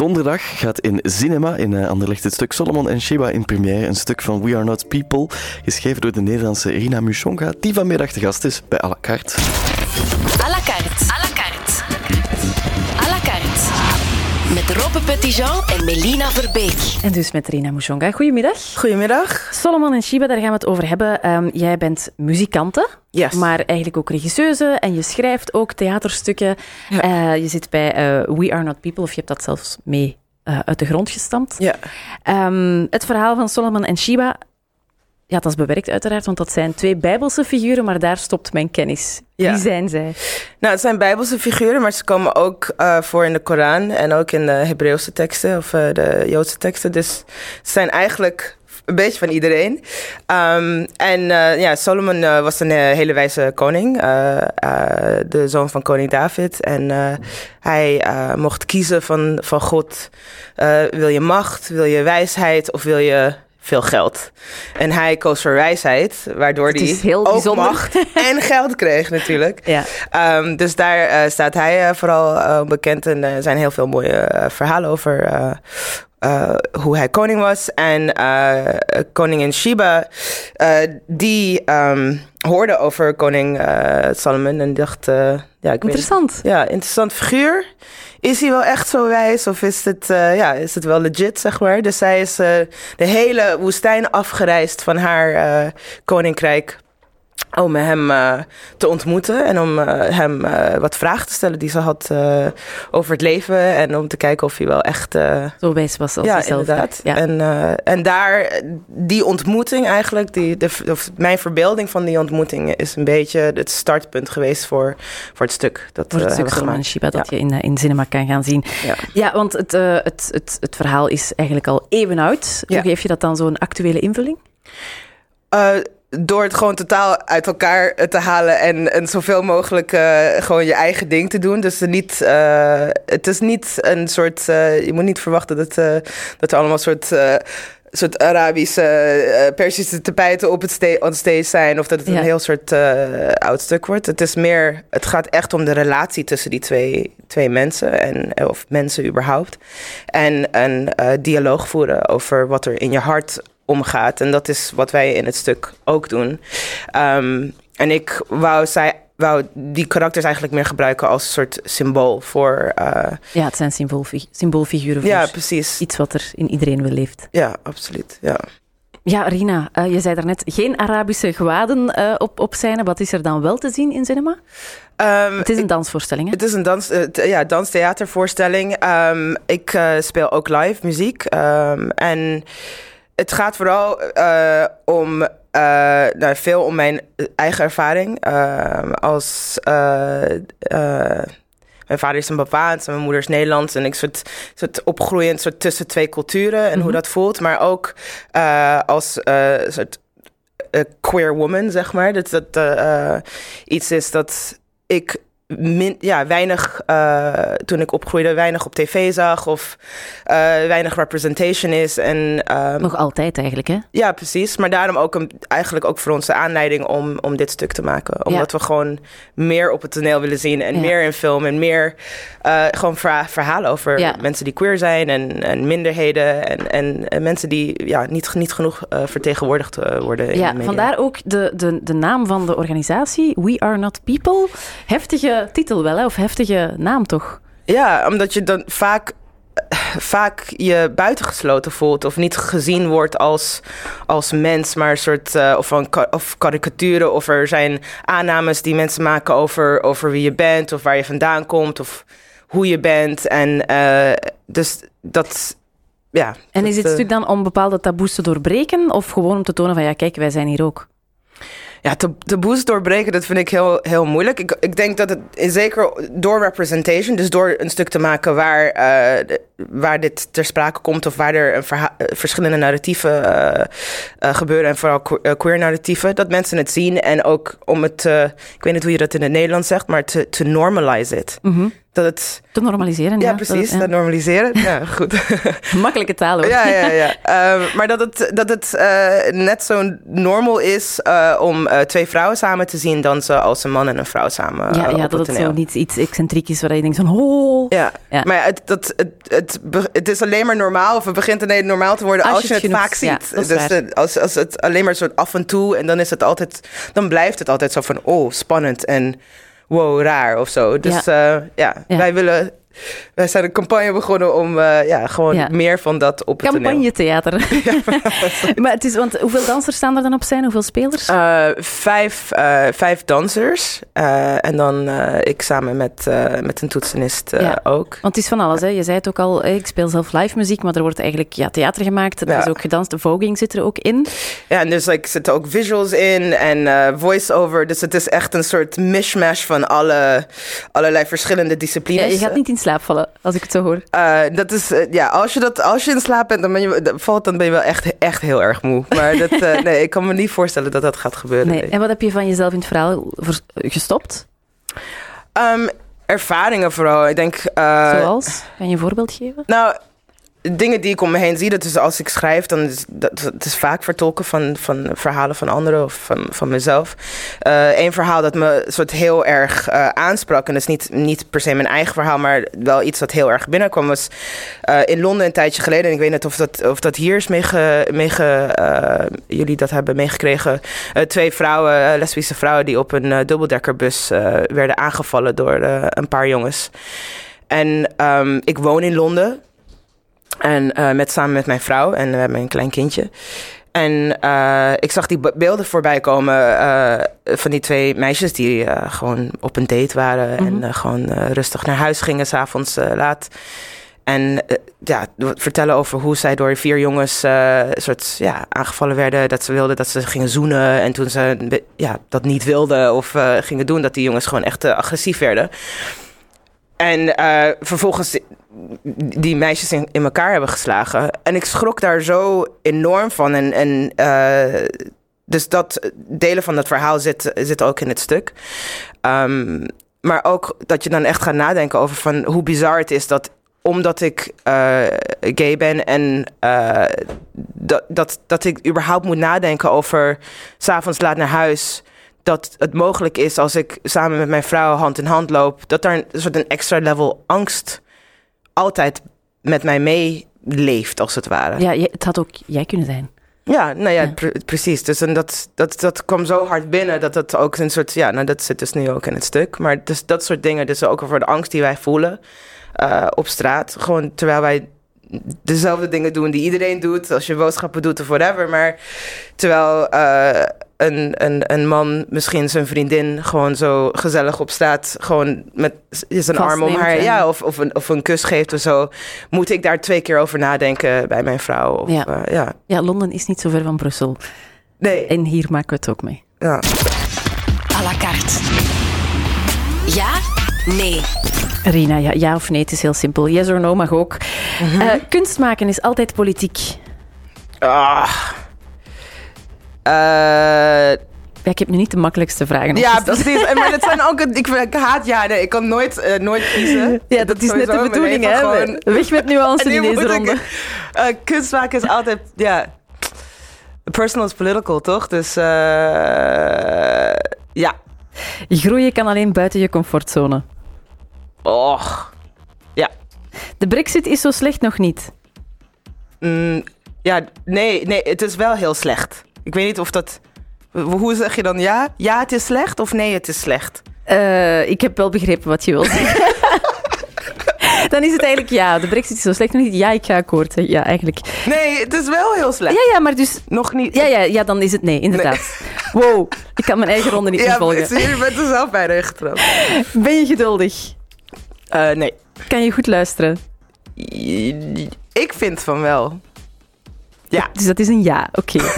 Donderdag gaat in Cinema in uh, Anderlecht het stuk Solomon en Sheba in première. Een stuk van We Are Not People, geschreven door de Nederlandse Rina Mushonga, die vanmiddag de gast is bij à la carte. À la carte. Met Robbe Petitjean en Melina Verbeek. En dus met Rina Mushonga. Goedemiddag. Goedemiddag. Solomon en Shiba, daar gaan we het over hebben. Um, jij bent muzikante, yes. maar eigenlijk ook regisseuse. En je schrijft ook theaterstukken. Ja. Uh, je zit bij uh, We Are Not People, of je hebt dat zelfs mee uh, uit de grond gestampt. Ja. Um, het verhaal van Solomon en Shiba ja, dat is bewerkt uiteraard, want dat zijn twee Bijbelse figuren, maar daar stopt mijn kennis. Ja. Wie zijn zij? Nou, het zijn Bijbelse figuren, maar ze komen ook uh, voor in de Koran en ook in de Hebreeuwse teksten of uh, de Joodse teksten. Dus ze zijn eigenlijk een beetje van iedereen. Um, en uh, ja, Solomon was een hele wijze koning, de zoon van koning David. En hij mocht kiezen van, van God. wil je macht, wil je wijsheid of wil je veel geld. En hij koos voor wijsheid, waardoor hij ook bijzonder. macht en geld kreeg natuurlijk. Ja. Um, dus daar uh, staat hij uh, vooral uh, bekend en er zijn heel veel mooie verhalen over hoe hij koning was. En koningin Sheba, die um, hoorde over koning Solomon en dacht... ja, ik Interessant. Weet, ja, interessant figuur. Is hij wel echt zo wijs of is het, ja, is het wel legit, zeg maar? Dus zij is de hele woestijn afgereisd van haar koninkrijk om hem uh, te ontmoeten en om uh, hem uh, wat vragen te stellen die ze had over het leven en om te kijken of hij wel echt zo wijs was als ja. Inderdaad. Ja. En, en daar die ontmoeting eigenlijk, die, de, of mijn verbeelding van die ontmoeting is een beetje het startpunt geweest voor, voor het stuk dat voor het stuk Solomon Shiba dat ja. je in, in cinema kan gaan zien. Ja, ja want het, het, het, het verhaal is eigenlijk al eeuwen oud. Hoe geef je dat dan zo'n actuele invulling? Door het gewoon totaal uit elkaar te halen en, en zoveel mogelijk uh, gewoon je eigen ding te doen. Dus niet, uh, het is niet een soort. Uh, je moet niet verwachten dat, dat er allemaal soort. soort Arabische, Persische tapijten op het sta on stage zijn. Of dat het Ja. een heel soort oud stuk wordt. Het is meer. Het gaat echt om de relatie tussen die twee, twee mensen. En, of mensen überhaupt. En een dialoog voeren over wat er in je hart omgaat. En dat is wat wij in het stuk ook doen. Um, en ik wou, zij, wou die karakters eigenlijk meer gebruiken als een soort symbool voor. Uh, Ja, het zijn symboolfi- symboolfiguren voor ja, precies. iets wat er in iedereen wel leeft. Ja, absoluut. Ja. Ja, Rina, uh, je zei daarnet geen Arabische gewaden uh, op, op scène. Wat is er dan wel te zien in cinema? Um, het is een dansvoorstelling, hè? Het is een dans, uh, ja, danstheatervoorstelling. Um, ik speel ook live muziek. Um, en het gaat vooral uh, om uh, nou, veel om mijn eigen ervaring. Uh, als mijn vader is een Bavaans en mijn moeder is Nederlands. En ik soort, soort opgroeiend soort tussen twee culturen en mm -hmm. hoe dat voelt. Maar ook als soort queer woman, zeg maar. Dat dat iets is dat ik min, ja, weinig, uh, toen ik opgroeide, weinig op tv zag of uh, weinig representation is. En, um, Nog altijd eigenlijk, hè? Ja, precies. Maar daarom ook een, eigenlijk ook voor ons de aanleiding om, om dit stuk te maken. Omdat ja. we gewoon meer op het toneel willen zien en ja. meer in film en meer uh, gewoon verha verhalen over ja. mensen die queer zijn en, en minderheden en, en, en, mensen die ja, niet, niet genoeg vertegenwoordigd worden. In ja, de media. vandaar ook de, de, de naam van de organisatie, We Are Not People. Heftige titel wel, hè? of heftige naam toch? Ja, omdat je dan vaak, vaak je buitengesloten voelt of niet gezien wordt als, als mens, maar een soort uh, of, van, of karikaturen of er zijn aannames die mensen maken over, over wie je bent of waar je vandaan komt of hoe je bent. En uh, dus dat. Ja, en is het stuk dan om bepaalde taboes te doorbreken of gewoon om te tonen van ja, kijk, wij zijn hier ook? Ja, taboes doorbreken, dat vind ik heel, heel moeilijk. Ik, ik denk dat het zeker door representation, dus door een stuk te maken waar, de, waar dit ter sprake komt of waar er een verschillende narratieven uh, uh, gebeuren en vooral queer narratieven, dat mensen het zien en ook om het, ik weet niet hoe je dat in het Nederlands zegt, maar te, te normalize it. -hmm. Dat het... Te normaliseren, Ja, ja. precies, Dat- normaliseren. Ja, goed. Makkelijke taal, hoor. Ja, ja, ja. Ehm, maar dat het, dat het eh, net zo normal is eh, om eh, twee vrouwen samen te zien dan ze als een man en een vrouw samen Ja, ja dat het zo niet iets excentriek is waar je denkt van, oh. Ja. Maar ja, het, dat, het, het, het is alleen maar normaal, of het begint ineens normaal te worden Als als, je het genoeg- vaak ziet. dus als, als het alleen maar soort af en toe en dan is het altijd, dan blijft het altijd zo van, oh, spannend en wow, raar of zo. Dus ja, ja, Ja. wij willen, wij zijn een campagne begonnen om eh, ja, gewoon Ja. meer van dat op het. Campagnetheater. maar het is, want hoeveel dansers staan er dan op zijn? Hoeveel spelers? Eh, vijf, eh, vijf dansers. en dan ik samen met, met een toetsenist Ja. ook. Want het is van alles, hè. Je zei het ook al, ik speel zelf live muziek, maar er wordt eigenlijk ja, theater gemaakt. Er Ja. is ook gedanst, de voging zit er ook in. Ja, en dus like, er zitten ook visuals in en voice-over. Dus het is echt een soort mishmash van alle, allerlei verschillende Ja, disciplines. je gaat niet in slaap vallen, als ik het zo hoor. Eh, dat is, eh, ja, als je, dat, als je in slaap bent, dan ben je, valt, dan ben je wel echt, echt heel erg moe. Maar dat, eh, nee, ik kan me niet voorstellen dat dat gaat gebeuren. Nee. nee. En wat heb je van jezelf in het verhaal gestopt? Ehm, ervaringen vooral. Ik denk... eh, Zoals? Kan je een voorbeeld geven? Nou, dingen die ik om me heen zie, dat is als ik schrijf, dan is dat, is vaak vertolken van, van verhalen van anderen of van, van mezelf. Eén verhaal dat me soort heel erg eh, aansprak, en dat is niet, niet per se mijn eigen verhaal, maar wel iets dat heel erg binnenkwam, was eh, in Londen een tijdje geleden. En ik weet niet of dat, of dat hier is meege, meege, eh, jullie dat hebben meegekregen. Eh, twee vrouwen, eh, lesbische vrouwen, die op een eh, dubbeldekkerbus eh, werden aangevallen door eh, een paar jongens. En ehm, ik woon in Londen. En eh, met, samen met mijn vrouw en we hebben een klein kindje. En eh, ik zag die be- beelden voorbij komen eh, van die twee meisjes die gewoon op een date waren en Mhm. gewoon rustig naar huis gingen, s'avonds avonds laat. En ja, vertellen over hoe zij door vier jongens soort, ja, aangevallen werden. Dat ze wilden dat ze gingen zoenen. En toen ze ja, dat niet wilden of gingen doen, dat die jongens gewoon echt agressief werden. En vervolgens die meisjes in, elkaar hebben geslagen. En ik schrok daar zo enorm van. En, en eh, dus dat delen van dat verhaal zit, zit ook in het stuk. Ehm, maar ook dat je dan echt gaat nadenken over van hoe bizar het is dat omdat ik eh, gay ben en eh, dat, dat, dat ik überhaupt moet nadenken over s'avonds laat naar huis. Dat het mogelijk is als ik samen met mijn vrouw hand in hand loop, dat daar een soort een extra level angst altijd met mij meeleeft, als het ware. Ja, het had ook jij kunnen zijn. Ja, nou ja, Ja. pre- precies. Dus en dat, dat, dat kwam zo hard binnen dat het ook een soort... Ja, nou dat zit dus nu ook in het stuk. Maar dus dat soort dingen, dus ook over de angst die wij voelen eh, op straat. Gewoon terwijl wij dezelfde dingen doen die iedereen doet. Als je boodschappen doet of whatever. Maar terwijl eh, een, een, een man misschien zijn vriendin gewoon zo gezellig op straat... gewoon met zijn arm om haar... en- Ja, of, of, een, of een kus geeft of zo. Moet ik daar twee keer over nadenken bij mijn vrouw? Of, Ja. eh, ja. Ja, Londen is niet zo ver van Brussel. Nee. En hier maken we het ook mee. Ja. à la carte. Ja? Nee. Rina, ja, ja of nee, het is heel simpel. Yes or no mag ook. Mhm. Eh, kunst maken is altijd politiek. Ah. Eh, Ja, ik heb nu niet de makkelijkste vragen ja, precies. En Maar dat zijn ook... Ik, ik haat ja. Nee, ik kan nooit, eh, nooit kiezen. Ja, dat is net de bedoeling, hè? gewoon- Weg met nuance in deze moet ik- ronde. eh, kunst maken is altijd... Ja... Personal is political, toch? Dus... eh, ja. Groeien kan alleen buiten je comfortzone. Och. De brexit is zo slecht nog niet. Mm, ja, nee, nee. Het is wel heel slecht. Ik weet niet of dat... Hoe zeg je dan ja? Ja, het is slecht of nee, het is slecht? Eh, ik heb wel begrepen wat je wilt zeggen. Dan is het eigenlijk ja, de brexit is zo slecht nog niet. Ja, ik ga akkoord. hè. Ja, eigenlijk. Nee, het is wel heel slecht. Ja, ja, maar dus... Nog niet. Ja, ja, ja, dan is het nee, inderdaad. Wow, ik kan mijn eigen ronde niet Ja, volgen. zie je, bent er zelf bijna ingetrapt. Ben je geduldig? Eh, nee. Kan je goed luisteren? Ik vind van wel. Ja. Dus dat is een ja, oké.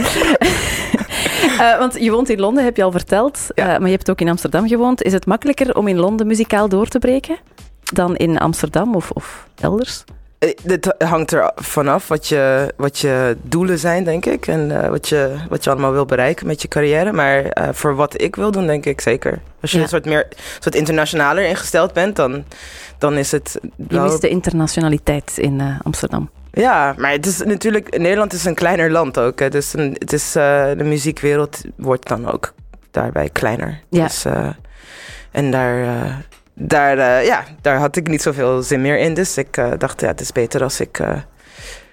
Eh, want je woont in Londen, heb je al verteld. Ja. Eh, maar je hebt ook in Amsterdam gewoond. Is het makkelijker om in Londen muzikaal door te breken dan in Amsterdam of, of elders? Eh, Dit hangt er vanaf wat je, wat je doelen zijn, denk ik. En eh, wat, je, wat je allemaal wil bereiken met je carrière. Maar eh, voor wat ik wil doen, denk ik zeker. Als je Ja. een soort meer soort internationaler ingesteld bent, dan, dan is het. Je mist de internationaliteit in eh, Amsterdam. Ja, maar het is natuurlijk. Nederland is een kleiner land ook. Hè, dus een, het is, eh, de muziekwereld wordt dan ook daarbij kleiner. Ja. Dus, eh, en daar. eh, daar, ja, daar had ik niet zoveel zin meer in. Dus ik dacht, ja, het is beter als ik.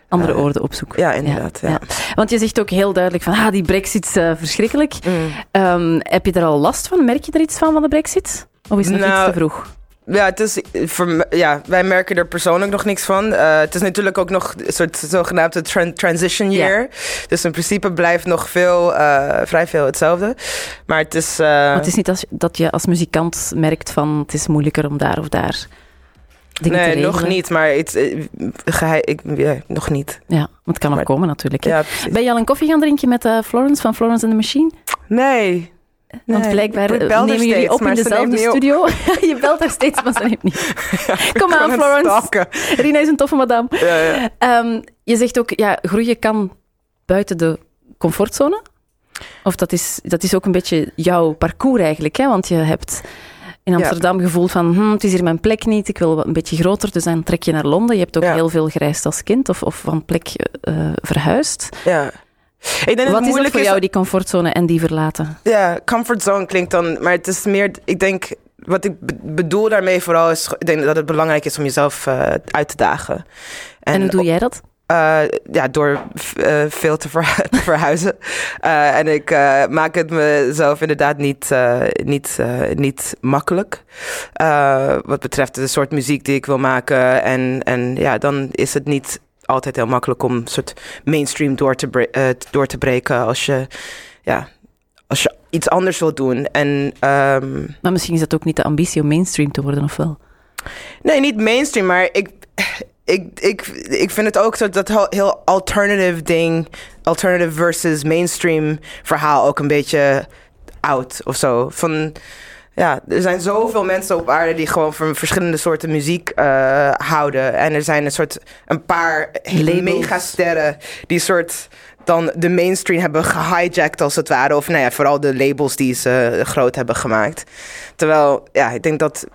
Andere oorden opzoeken. ja, inderdaad. Ja. ja. Want je zegt ook heel duidelijk van, ah, die brexit is verschrikkelijk. Mm. Ehm, heb je er al last van? Merk je er iets van, van de brexit? Of is het nog Nou, iets te vroeg? Ja, het is, voor, ja, wij merken er persoonlijk nog niks van. Eh, het is natuurlijk ook nog een soort zogenaamde tran- transition Ja. year. Dus in principe blijft nog veel, eh, vrij veel hetzelfde. Maar het is... eh, het is niet als, dat je als muzikant merkt van, het is moeilijker om daar of daar nee, nog niet. Maar het, ik, ja, nog niet. Ja, want het kan nog Maar- komen natuurlijk. Ja. Ben je al een koffie gaan drinken met Florence van Florence and the Machine? Nee. Want Nee, blijkbaar eh, nemen jullie op in dezelfde studio. je belt haar steeds, maar ze neemt niet. Kom aan, Florence. Rina is een toffe madame. Ja, ja. Ehm, je zegt ook, ja, groeien kan buiten de comfortzone. Of dat is, dat is ook een beetje jouw parcours eigenlijk. Hè? Want je hebt in. Amsterdam gevoeld van, hm, het is hier mijn plek niet, ik wil een beetje groter. Dus dan trek je naar Londen. Je hebt ook heel veel gereisd als kind of, of van plek eh, verhuisd. ja. Ik denk het Wat is het moeilijk voor jou, die comfortzone en die verlaten? Ja, comfortzone klinkt dan, maar het is meer, ik denk, wat ik be- bedoel daarmee vooral is, ik denk dat het belangrijk is om jezelf eh, uit te dagen. En, hoe doe jij dat? Eh, ja, door eh, veel te, ver- te verhuizen. En ik maak het mezelf inderdaad niet, niet, niet makkelijk. Wat betreft de soort muziek die ik wil maken. En, en ja, dan is het niet altijd heel makkelijk om een soort mainstream door te, bre- eh, door te breken als je, ja, als je iets anders wilt doen. En ehm, Maar misschien is dat ook niet de ambitie om mainstream te worden, of wel? Nee, niet mainstream, maar ik, ik, ik, ik vind het ook dat dat heel- heel alternative ding, alternative versus mainstream verhaal ook een beetje oud of zo. Van, ja, er zijn zoveel mensen op aarde die gewoon van verschillende soorten muziek eh, houden. En er zijn een soort, een paar Labels. megasterren die soort dan de mainstream hebben gehijacked als het ware. Of nou ja, vooral de labels die ze groot hebben gemaakt. Terwijl, ja, ik denk dat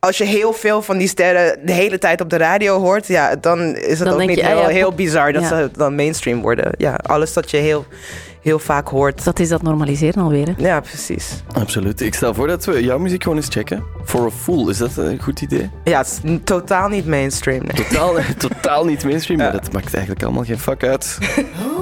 als je heel veel van die sterren de hele tijd op de radio hoort, ja, dan is het Dan ook niet je, ah heel, ja, heel pop- bizar dat ja. ze dan mainstream worden. Ja, alles dat je heel, heel vaak hoort. Dat is dat normaliseren alweer. Hè? Ja, precies. Absoluut. Ik stel voor dat we jouw muziek gewoon eens checken. For a Fool, is dat een goed idee? Ja, het is totaal niet mainstream. nee. Totaal, totaal niet mainstream, maar Ja. dat maakt eigenlijk allemaal geen fuck uit.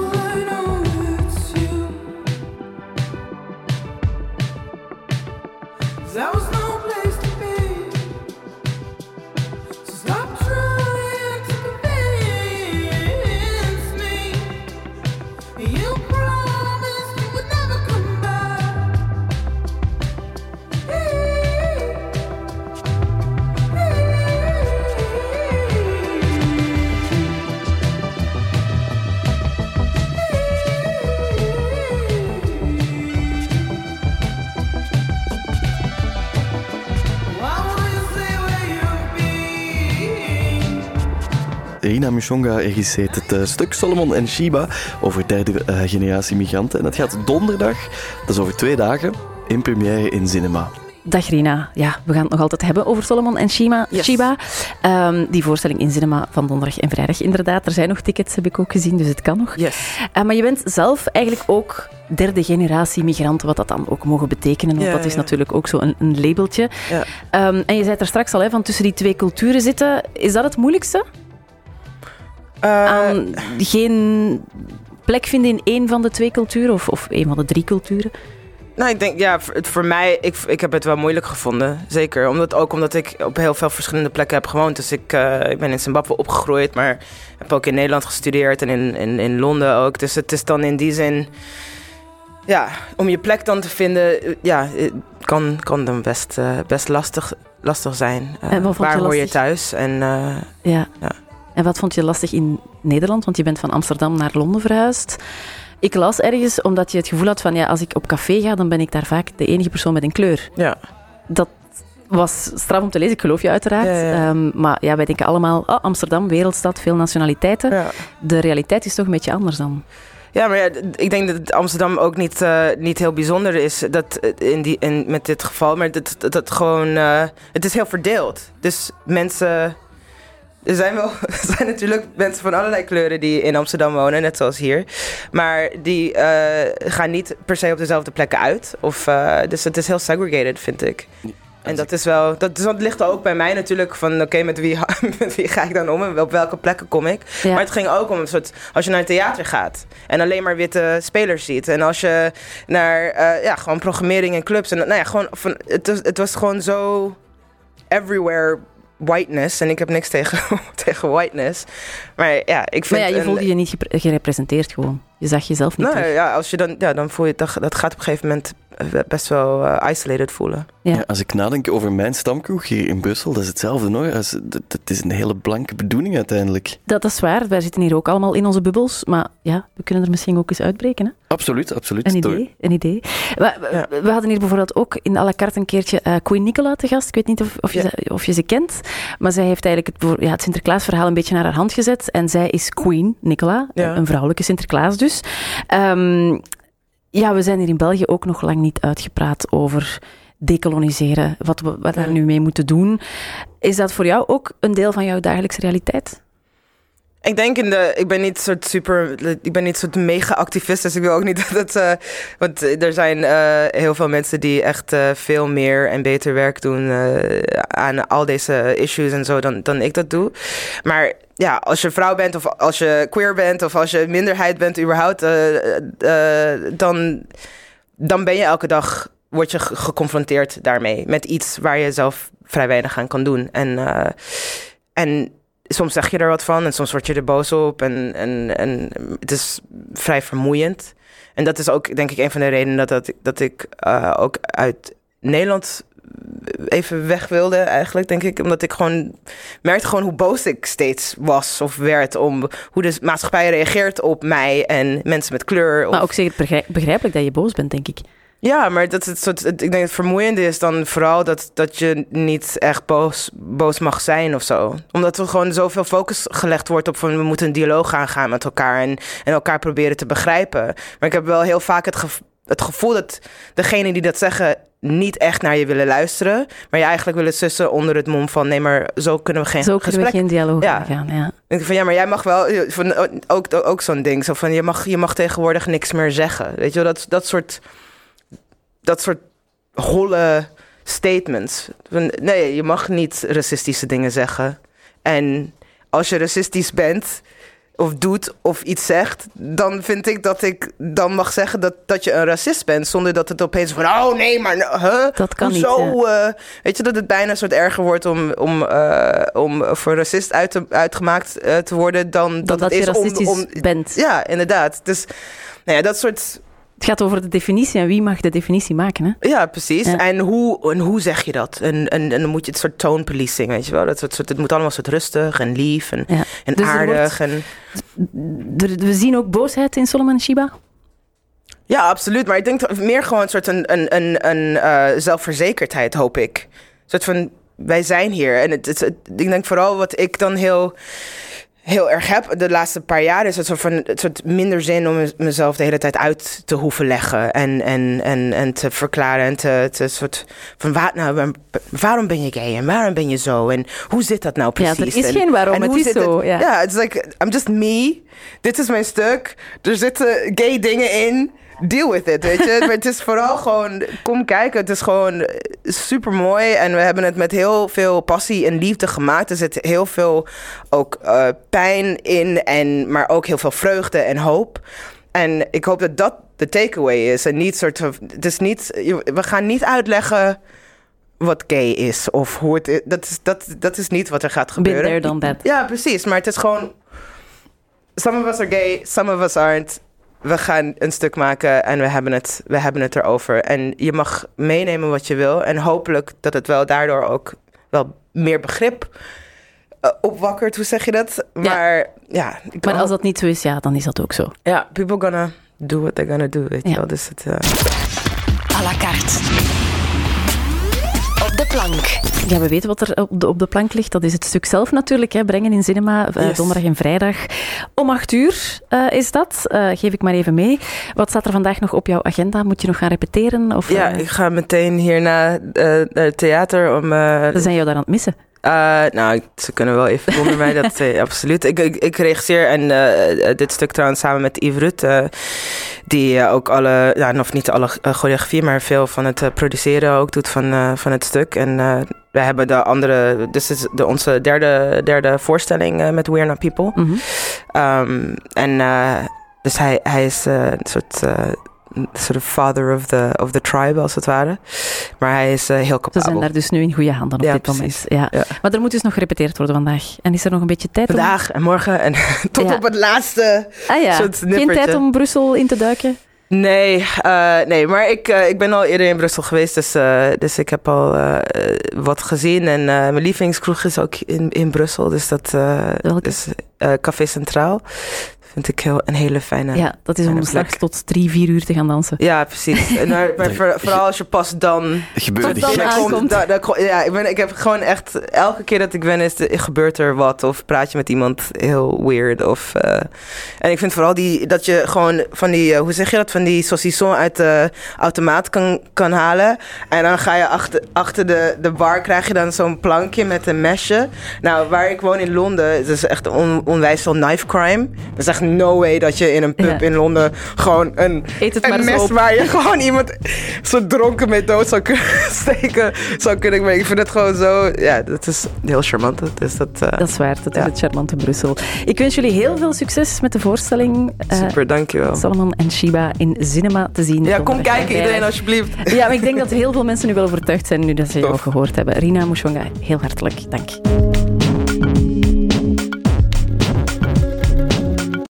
Mushonga regisseert het eh, stuk Solomon en Shiba over derde eh, generatie migranten. En dat gaat donderdag, dat is over twee dagen, in première in Cinema. Dag Rina. Ja, we gaan het nog altijd hebben over Solomon en Shima, Yes. Shiba. Ehm, die voorstelling in cinema van donderdag en vrijdag. Inderdaad, er zijn nog tickets, heb ik ook gezien, dus het kan nog. Yes. Eh, maar je bent zelf eigenlijk ook derde generatie migrant, wat dat dan ook mogen betekenen. Want Ja, dat is ja. natuurlijk ook zo'n een, een labeltje. Ja. Ehm, en je zei er straks al, hè, van tussen die twee culturen zitten. Is dat het moeilijkste? Eh, Aan geen plek vinden in één van de twee culturen of, of één van de drie culturen? Nou, ik denk, ja, voor, het- voor mij, ik, ik heb het wel moeilijk gevonden. Zeker. Omdat, ook omdat ik op heel veel verschillende plekken heb gewoond. Dus ik, eh, ik ben in Zimbabwe opgegroeid, maar heb ook in Nederland gestudeerd en in, in, in Londen ook. Dus het is dan in die zin, ja, om je plek dan te vinden, eh, ja, kan, kan dan best, best lastig, lastig zijn. Vond waar hoor je thuis? En Ja. Ja. En wat vond je lastig in Nederland? Want je bent van Amsterdam naar Londen verhuisd. Ik las ergens omdat je het gevoel had van ja, als ik op café ga, dan ben ik daar vaak de enige persoon met een kleur. ja, Dat Was straf om te lezen, ik geloof je uiteraard. Ja, ja. Ehm, maar ja, wij denken allemaal, oh, Amsterdam, wereldstad, veel nationaliteiten. Ja. De realiteit is toch een beetje anders dan. Ja, maar ja, ik denk dat Amsterdam ook niet, eh, niet heel bijzonder is dat, eh, in die, in, met dit geval. Maar dat, dat, dat gewoon, eh, het is heel verdeeld. Dus mensen, er zijn wel er zijn natuurlijk mensen van allerlei kleuren die in Amsterdam wonen, net zoals hier. Maar die eh, gaan niet per se op dezelfde plekken uit. Of, eh, dus het is heel segregated, vind ik. En dat is wel, dat, is- dat ligt ook bij mij natuurlijk van, oké, met, wie, met wie ga ik dan om en op welke plekken kom ik? Ja. Maar het ging ook om een soort, als je naar een theater gaat en alleen maar witte spelers ziet. En als je naar, eh, ja, gewoon programmering en clubs. En nou ja, gewoon, van, het, was, het was gewoon zo everywhere whiteness. En ik heb niks tegen, tegen whiteness. Maar ja, ik vind... Maar ja, je een- voelde je niet gerepresenteerd gewoon. Je zag jezelf niet Nou terug. ja, als je dan, ja, dan voel je dat, dat gaat op een gegeven moment eh, best wel eh, isolated voelen. Ja. Ja, als ik nadenk over mijn stamkroeg hier in Brussel, dat is hetzelfde hoor. Dat, dat is een hele blanke bedoeling uiteindelijk. Dat is waar. Wij zitten hier ook allemaal in onze bubbels. Maar ja, we kunnen er misschien ook eens uitbreken. Hè? Absoluut, absoluut. Een idee, een idee. We, we- Ja. we hadden hier bijvoorbeeld ook in à la carte een keertje eh, Queen Nicola te gast. Ik weet niet of, of, je, Ja. ze, of je ze kent, maar zij heeft eigenlijk het, ja, het Sinterklaasverhaal een beetje naar haar hand gezet. En zij is Queen Nicola, Ja. een vrouwelijke Sinterklaas dus. Ehm, ja, we zijn hier in België ook nog lang niet uitgepraat over decoloniseren, wat we wat daar nu mee moeten doen. Is dat voor jou ook een deel van jouw dagelijkse realiteit? Ik denk in de. Ik ben niet soort super. Ik ben niet soort mega activist. Dus ik wil ook niet dat. het, eh, want er zijn eh, heel veel mensen die echt eh, veel meer en beter werk doen. aan al deze issues en zo. Dan, dan ik dat doe. Maar ja, als je vrouw bent. of als je queer bent. of als je minderheid bent, überhaupt. dan, dan ben je elke dag. word je ge- geconfronteerd daarmee. Met iets waar je zelf vrij weinig aan kan doen. En. en soms zeg je er wat van en soms word je er boos op. En, en, en het is vrij vermoeiend. En dat is ook, denk ik, een van de redenen dat, dat, ik- dat ik eh, ook uit Nederland even weg wilde, eigenlijk, denk ik. Omdat ik gewoon merkte gewoon hoe boos ik steeds was of werd om hoe de maatschappij reageert op mij en mensen met kleur. Of, Maar ook zeker begrijp- begrijpelijk dat je boos bent, denk ik. Ja, maar dat het soort, ik denk het vermoeiende is dan vooral dat, dat je niet echt boos, boos mag zijn of zo. Omdat er gewoon zoveel focus gelegd wordt op van we moeten een dialoog aangaan met elkaar en, en elkaar proberen te begrijpen. Maar ik heb wel heel vaak het, het gevoel dat degenen die dat zeggen niet echt naar je willen luisteren, maar je eigenlijk willen sussen onder het mom van nee, maar zo kunnen we geen Zo kunnen gesprek we geen dialoog Ja. aangaan. Ja. ik denk van ja, maar jij mag wel. Van, ook, ook zo'n ding. Zo van je mag, je mag tegenwoordig niks meer zeggen. Weet je wel, dat, dat soort. Dat soort holle statements. Nee, je mag niet racistische dingen zeggen. En als je racistisch bent. Of doet of iets zegt, dan vind ik dat ik dan mag zeggen dat, dat je een racist bent. Zonder dat het opeens van, oh nee, maar huh? Dat kan niet, Hoezo? eh, weet je dat het bijna een soort erger wordt om, om, eh, om voor racist uit te, uitgemaakt eh, te worden dan dat, Dat, dat het je is om- racistisch om, bent. Ja, inderdaad. Dus nou ja, dat soort. Het gaat over de definitie en wie mag de definitie maken. Hè? Ja, precies. Ja. En, hoe, en hoe zeg je dat? En, en, en dan moet je het soort tone policing, weet je wel. Dat soort, het moet allemaal soort rustig en lief en, Ja. en Dus aardig. En, we zien ook boosheid in Solomon Shiba. ja, absoluut. Maar ik denk meer gewoon een soort een, een, een, een eh, zelfverzekerdheid, hoop ik. Een soort van, wij zijn hier. En het, het, het- ik denk vooral wat ik dan heel, heel erg heb de laatste paar jaar... is het soort van het soort minder zin om mezelf de hele tijd uit te hoeven leggen. En, en, en, en te verklaren en te, te soort van... Waar, nou, waar- waarom ben je gay en waarom ben je zo? En hoe zit dat nou Ja, precies? er is En- geen waarom, en het is zo, ja. ja, het is like, I'm just me. Dit is mijn stuk. Er zitten gay dingen in. Deal with it, weet je. maar het is vooral gewoon, kom kijken. Het is gewoon super mooi. En we hebben het met heel veel passie en liefde gemaakt. Er zit heel veel ook eh, pijn in. En, maar ook heel veel vreugde en hoop. En ik hoop dat dat de takeaway is. En niet soort van, het is niet, we gaan niet uitleggen wat gay is. Of hoe het is. Dat is, dat, dat is niet wat er gaat gebeuren. there, done that. Ja, precies. Maar het is gewoon... Some of us are gay, some of us aren't. We gaan een stuk maken en we hebben het, we hebben het erover. En je mag meenemen wat je wil. En hopelijk dat het wel daardoor ook wel meer begrip eh, opwakkert. Hoe zeg je dat? Maar ja, ik Maar als dat niet zo is, ja, dan is dat ook zo. ja, people gonna do what they're gonna do, weet je Ja. wel. Dus het... à la carte. De plank. Ja, we weten wat er op de, op de plank ligt. Dat is het stuk zelf natuurlijk. Hè. Brengen in cinema, eh, Yes. donderdag en vrijdag. Om acht uur eh, is dat. Eh, geef ik maar even mee. Wat staat er vandaag nog op jouw agenda? Moet je nog gaan repeteren? Of, Ja, ik ga meteen hierna naar het theater om... we zijn jou daar aan het missen. Eh, nou, ze kunnen wel even zonder mij, dat eh, absoluut. Ik, ik, ik regisseer en eh, dit stuk trouwens samen met Yves Rutt, eh, die ook alle, ja, of niet alle choreografie, maar veel van het produceren ook doet van, van het stuk. En we hebben de andere, dus is de, onze derde, derde voorstelling met We're Not People. Mhm. Ehm, en dus hij, hij is een soort, soort of father of the, of the tribe, als het ware. Maar hij is eh, heel Ze capabel. zijn daar dus nu in goede handen op Ja, dit precies. moment. Ja. Ja. Maar er moet dus nog gerepeteerd worden vandaag. En is er nog een beetje tijd om... Vandaag en morgen en tot op het laatste Ah ja, soort geen tijd om Brussel in te duiken? Nee, eh, nee maar ik, eh, ik ben al eerder in Brussel geweest, dus, dus ik heb al wat gezien. En mijn lievelingskroeg is ook in, in Brussel, dus dat is Café Centraal. Vind ik heel, een hele fijne... Ja, dat is om straks tot drie, vier uur te gaan dansen. Ja, precies. En maar, maar voor- vooral als je pas dan... Gebeurde Tot dan aankomt. da- da- ja, ik, ben, ik heb gewoon echt... Elke keer dat ik ben, is de, gebeurt er wat. Of praat je met iemand heel weird. Of, eh, en ik vind vooral die, dat je gewoon van die... eh, hoe zeg je dat? Van die saucisson uit de automaat kan, kan halen. En dan ga je achter, achter de, de bar... krijg je dan zo'n plankje met een mesje. Nou, waar ik woon in Londen... Het is echt on, onwijs veel knife crime. Er is echt no way dat je in een pub Ja. in Londen... gewoon een een mes op. waar je gewoon iemand zo dronken mee dood zou kunnen steken. Zou kunnen. Maar ik vind het gewoon zo. Ja, dat is heel charmant. Dus dat. eh, Dat is waar, dat is het charmante Brussel. Ik wens jullie heel veel succes met de voorstelling. eh, super, dankjewel. Solomon en Shiba in cinema te zien. Ja, kom kijken iedereen alsjeblieft. Ja, maar ik denk dat heel veel mensen nu wel overtuigd zijn nu dat ze jou Tof. gehoord hebben. Rina Mushonga, heel hartelijk dank.